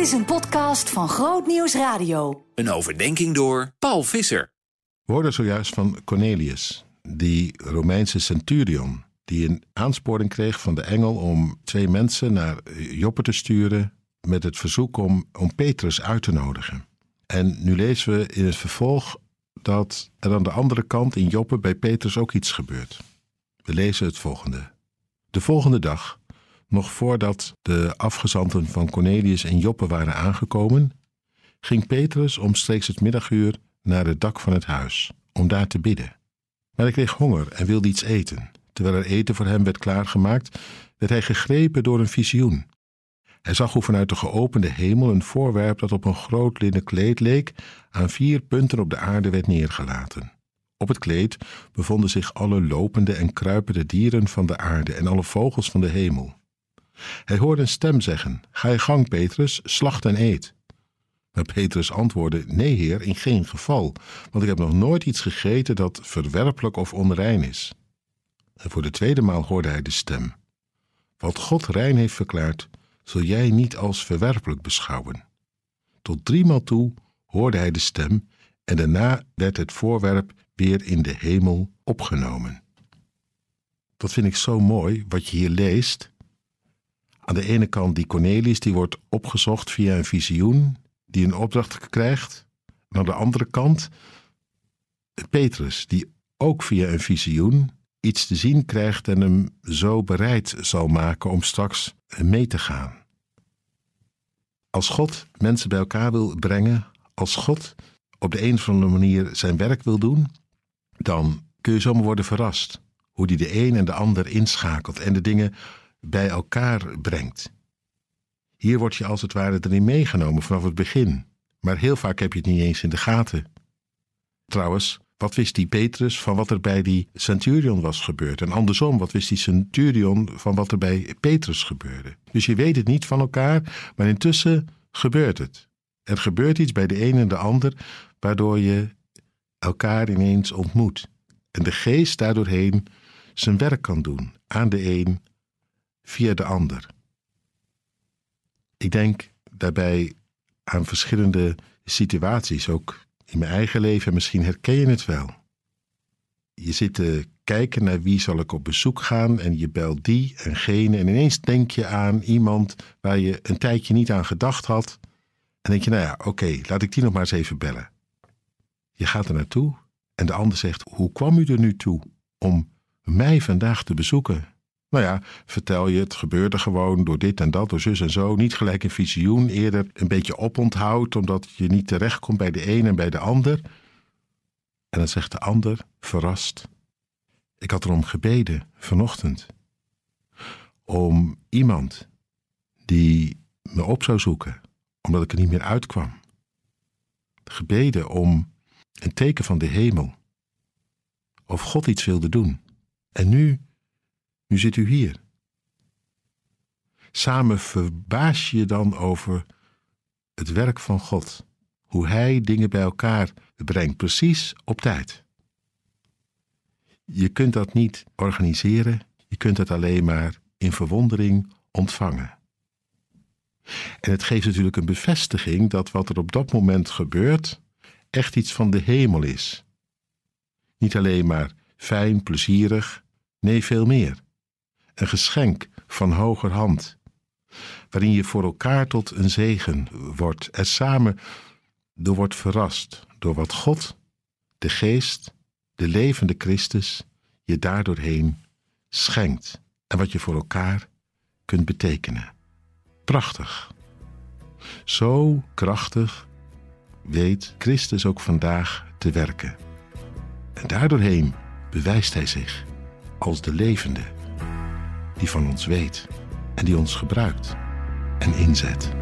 Dit is een podcast van Groot Nieuws Radio. Een overdenking door Paul Visser. We hoorden zojuist van Cornelius, die Romeinse centurion, die een aansporing kreeg van de engel om twee mensen naar Joppe te sturen met het verzoek om, om Petrus uit te nodigen. En nu lezen we in het vervolg dat er aan de andere kant in Joppe bij Petrus ook iets gebeurt. We lezen het volgende. De volgende dag, nog voordat de afgezanten van Cornelius en Joppe waren aangekomen, ging Petrus omstreeks het middaguur naar het dak van het huis, om daar te bidden. Maar hij kreeg honger en wilde iets eten. Terwijl er eten voor hem werd klaargemaakt, werd hij gegrepen door een visioen. Hij zag hoe vanuit de geopende hemel een voorwerp dat op een groot linnen kleed leek, aan vier punten op de aarde werd neergelaten. Op het kleed bevonden zich alle lopende en kruipende dieren van de aarde en alle vogels van de hemel. Hij hoorde een stem zeggen: Ga je gang, Petrus, slacht en eet. Maar Petrus antwoordde: Nee, heer, in geen geval, want ik heb nog nooit iets gegeten dat verwerpelijk of onrein is. En voor de tweede maal hoorde hij de stem: Wat God rein heeft verklaard, zul jij niet als verwerpelijk beschouwen. Tot driemaal toe hoorde hij de stem, en daarna werd het voorwerp weer in de hemel opgenomen. Dat vind ik zo mooi, wat je hier leest. Aan de ene kant die Cornelius, die wordt opgezocht via een visioen, die een opdracht krijgt. Aan de andere kant Petrus, die ook via een visioen iets te zien krijgt en hem zo bereid zal maken om straks mee te gaan. Als God mensen bij elkaar wil brengen, als God op de een of andere manier zijn werk wil doen, dan kun je zomaar worden verrast hoe hij de een en de ander inschakelt en de dingen bij elkaar brengt. Hier word je als het ware erin meegenomen vanaf het begin, maar heel vaak heb je het niet eens in de gaten. Trouwens, wat wist die Petrus van wat er bij die centurion was gebeurd? En andersom, wat wist die centurion van wat er bij Petrus gebeurde? Dus je weet het niet van elkaar, maar intussen gebeurt het. Er gebeurt iets bij de een en de ander, waardoor je elkaar ineens ontmoet. En de geest daardoorheen zijn werk kan doen, aan de een via de ander. Ik denk daarbij aan verschillende situaties, ook in mijn eigen leven, misschien herken je het wel. Je zit te kijken naar wie zal ik op bezoek gaan en je belt die en gene en ineens denk je aan iemand waar je een tijdje niet aan gedacht had en denk je, nou ja, oké, laat ik die nog maar eens even bellen. Je gaat er naartoe en de ander zegt, hoe kwam u er nu toe om mij vandaag te bezoeken? Nou ja, vertel je, het gebeurde gewoon door dit en dat, door zus en zo. Niet gelijk een visioen, eerder een beetje oponthoud, omdat je niet terechtkomt bij de een en bij de ander. En dan zegt de ander, verrast. Ik had erom gebeden vanochtend. Om iemand die me op zou zoeken, omdat ik er niet meer uitkwam. Gebeden om een teken van de hemel. Of God iets wilde doen. En nu nu zit u hier. Samen verbaas je dan over het werk van God. Hoe Hij dingen bij elkaar brengt, precies op tijd. Je kunt dat niet organiseren, je kunt het alleen maar in verwondering ontvangen. En het geeft natuurlijk een bevestiging dat wat er op dat moment gebeurt echt iets van de hemel is. Niet alleen maar fijn, plezierig, nee, veel meer een geschenk van hoger hand, waarin je voor elkaar tot een zegen wordt, er samen door wordt verrast door wat God, de Geest, de levende Christus je daardoorheen schenkt en wat je voor elkaar kunt betekenen. Prachtig. Zo krachtig weet Christus ook vandaag te werken. En daardoorheen bewijst hij zich als de levende die van ons weet en die ons gebruikt en inzet.